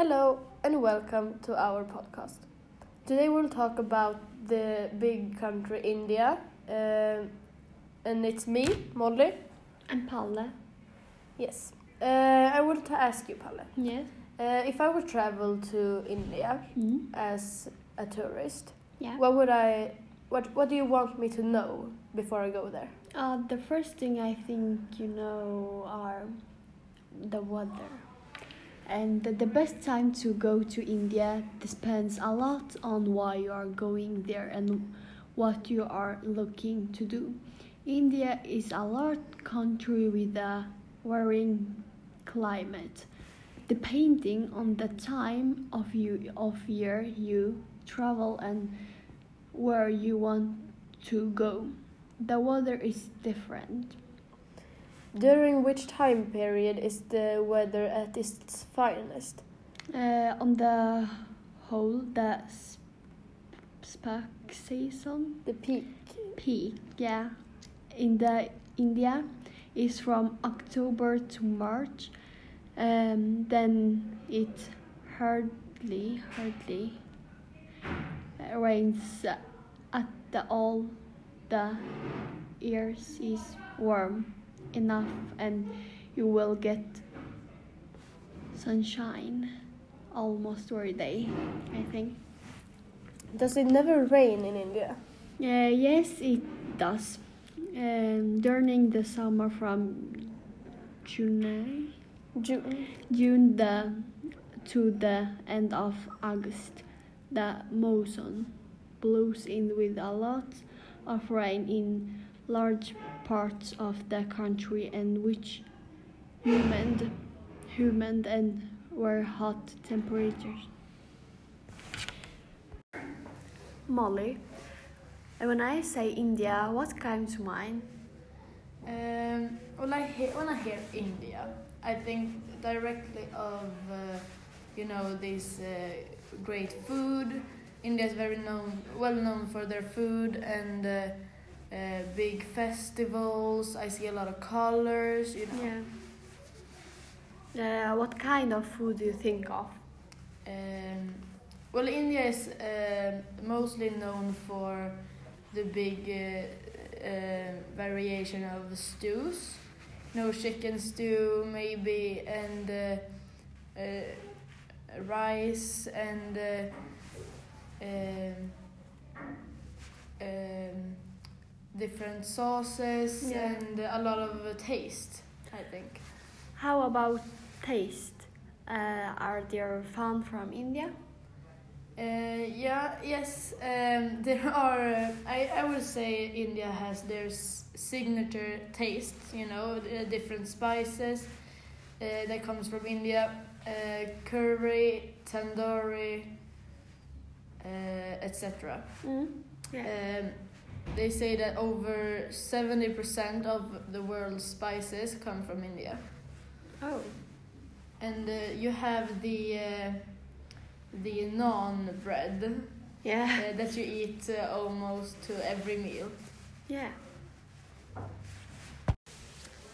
Hello and welcome to our podcast. Today we'll talk about the big country India, uh, and it's me, Molly. And Palle. Yes. Uh, I want to ask you, Palle, Yes. uh, if I would travel to India Mm. as a tourist, Yeah. what would I, what, what do you want me to know before I go there? Uh, the first thing I think you know are the weather. And the, best time to go to India depends a lot on why you are going there and what you are looking to do. India is a large country with a varying climate. Depending on the time of you of year you travel and where you want to go. The weather is different. During which time period is the weather at its finest? Uh, on the whole, the spark season The peak. peak, yeah, in the India is from October to March. Um, then it hardly hardly rains at the all the years is warm enough and you will get sunshine almost every day i think Does it never rain in India? uh, yes it does um, during the summer from june June. june the, to the end of august the monsoon blows in with a lot of rain in large parts of the country in which humid, humid and were hot temperatures. Molly, when I say India, what comes to mind? Um, well, I hear, when I hear India, I think directly of uh, you know this uh, great food. India is very known, well known for their food and uh, uh, big festivals. I see a lot of colors. You know. Yeah. Uh, what kind of food do you think of? Um, well, India is uh, mostly known for the big uh, uh, variation of stews. No chicken stew, maybe, and uh, uh, rice and um, different sauces Yeah. and a lot of taste. I think. How about taste? Uh, are there found from India? Uh, yeah, yes, um, there are. Uh, I, I would say India has their s- signature taste, you know, uh, different spices uh, that comes from India, uh, curry, tandoori, etc. Mm? Yeah. Um, they say that over 70% of the world's spices come from India. oh. And uh, you have the uh, the naan bread. Yeah. uh, that you eat uh, almost to every meal. Yeah.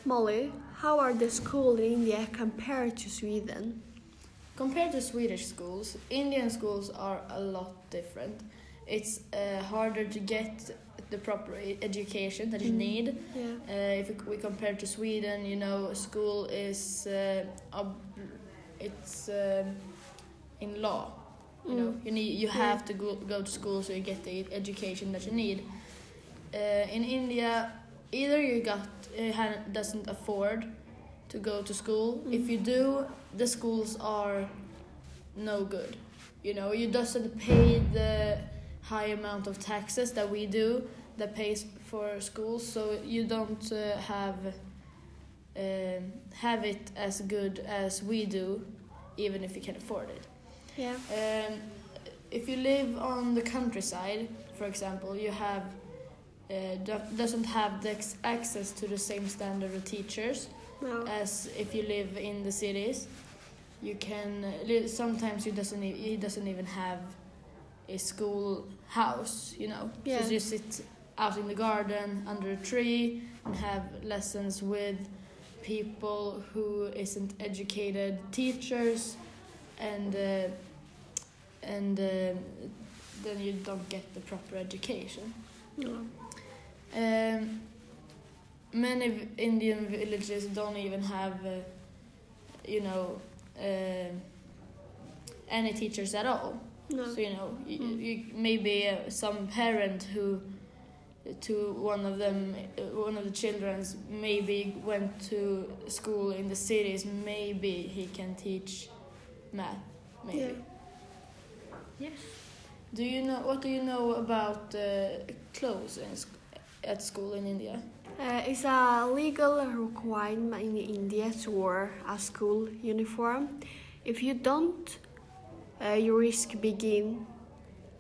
Molly, how are the schools in India compared to Sweden? Compared to Swedish schools, Indian schools are a lot different. It's uh, harder to get the proper education that you Mm. need. Yeah. Uh, if we compare to Sweden, you know, school is uh, it's um in law. You know, Mm. you need you have to go, go to school so you get the education that you need. Uh, in India, either you got uh, doesn't afford to go to school. If Mm. you do, the schools are no good. You know, you doesn't pay the high amount of taxes that we do that pays for schools, so you don't uh, have um, have it as good as we do, even if you can afford it. Yeah. Um, if you live on the countryside, for example, you have uh, do- doesn't have the access to the same standard of teachers No. as if you live in the cities. You can sometimes you doesn't he doesn't even have a school house, you know. Yeah. So you sit out in the garden under a tree and have lessons with people who isn't educated teachers and uh, and uh, then you don't get the proper education. Um, many Indian villages don't even have, uh, you know, uh, any teachers at all. No. So you know, you, Mm. you maybe uh, some parent who, to one of them, uh, one of the childrens maybe went to school in the cities. Maybe he can teach math. Maybe. Yeah. Yes. Do you know what do you know about uh, clothes in sc- at school in India? Uh, it's a legal requirement in India to wear a school uniform. If you don't, uh, you risk being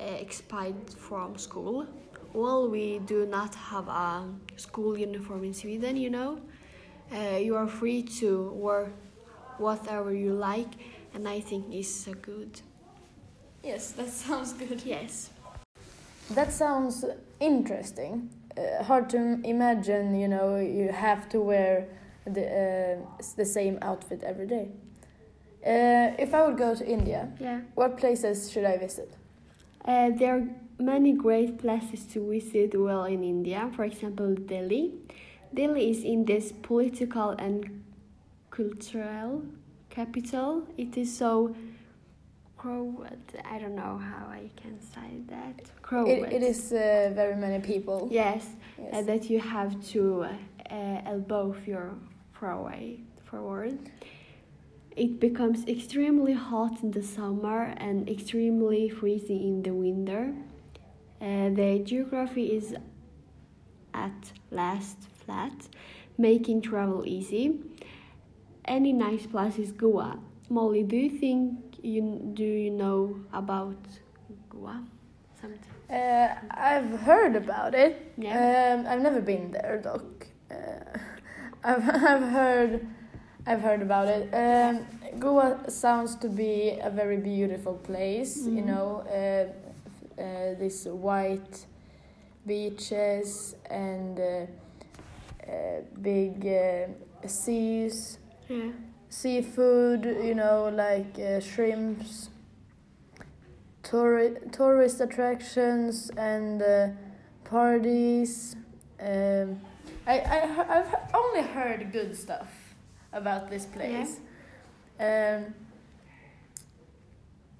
uh, expelled from school. Well, we do not have a school uniform in Sweden, you know. Uh, you are free to wear whatever you like, and I think it's uh, good. Yes, that sounds good. Yes. That sounds interesting. Uh, hard to imagine, you know, you have to wear the uh, the same outfit every day. Uh, if I would go to India, Yeah. what places should I visit? Uh, there are many great places to visit well in India. For example, Delhi. Delhi is India's political and cultural capital. It is so crowded. I don't know how I can say that. Crowded. It, it is uh, very many people. Yes, Yes. uh, that you have to uh, elbow your forward. forward. It becomes extremely hot in the summer and extremely freezing in the winter. Uh, the geography is at last flat, making travel easy. Any nice place is Goa. Molly, do you think you do you know about Goa? Something. Uh, I've heard about it. Yeah. Um, I've never been there, doc. Uh, I've I've heard I've heard about it. Um, Goa sounds to be a very beautiful place. You Mhm. know, uh, uh, these white beaches and uh, uh, big uh, seas, Yeah. seafood. You know, like uh, shrimps touri- tourist attractions and uh, parties. Um, I, I, I've only heard good stuff about this place. Um, y-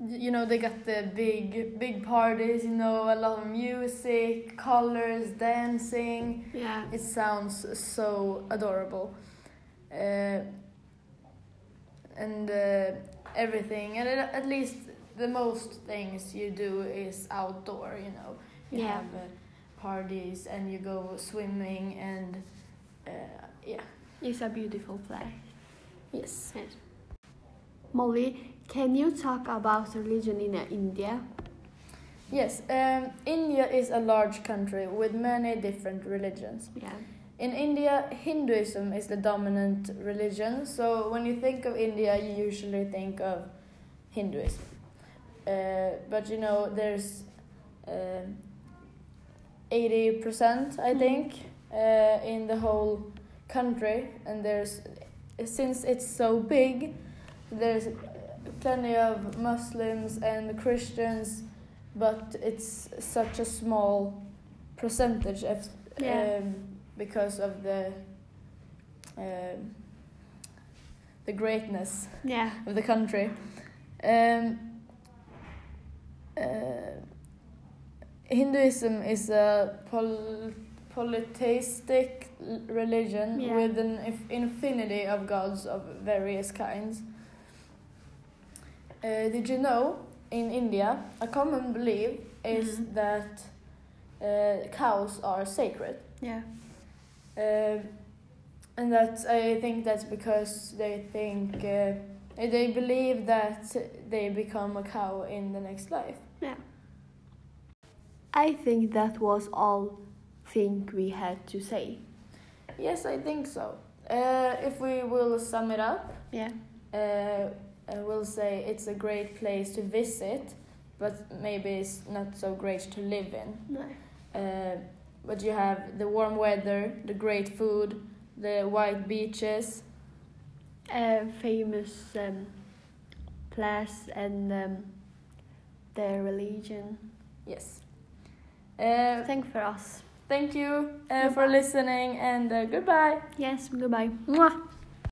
you know they got the big big parties. You know a lot of music, colors, dancing. Yeah. It sounds so adorable. Uh, and uh, everything, and at least the most things you do is outdoor, you know. You Yeah. have uh, parties and you go swimming and uh, yeah. It's a beautiful place. Yes. Molly, can you talk about religion in uh, India? Yes, um, India is a large country with many different religions. Yeah. In India, Hinduism is the dominant religion. So when you think of India, you usually think of Hinduism. Uh, but you know, there's um eighty percent, I Mhm. think, uh, in the whole country, and there's since it's so big, there's plenty of Muslims and Christians, but it's such a small percentage of Yeah. um, because of the um, the greatness Yeah. of the country. Um, uh, Hinduism is a pol- polytheistic religion Yeah. with an inf- infinity of gods of various kinds. Uh, did you know in India a common belief is Mhm. that uh, cows are sacred? Yeah. Um, and that's I think that's because they think uh, they believe that they become a cow in the next life. Yeah. I think that was all thing we had to say. Yes, I think so. Uh, if we will sum it up, Yeah. Uh, I will say it's a great place to visit, but maybe it's not so great to live in. No. Uh, but you have the warm weather, the great food, the white beaches. Uh, famous um, class and um, their religion. Yes. Uh, Thank for us. thank you uh, for listening and uh, goodbye. Yes, goodbye. Mwah.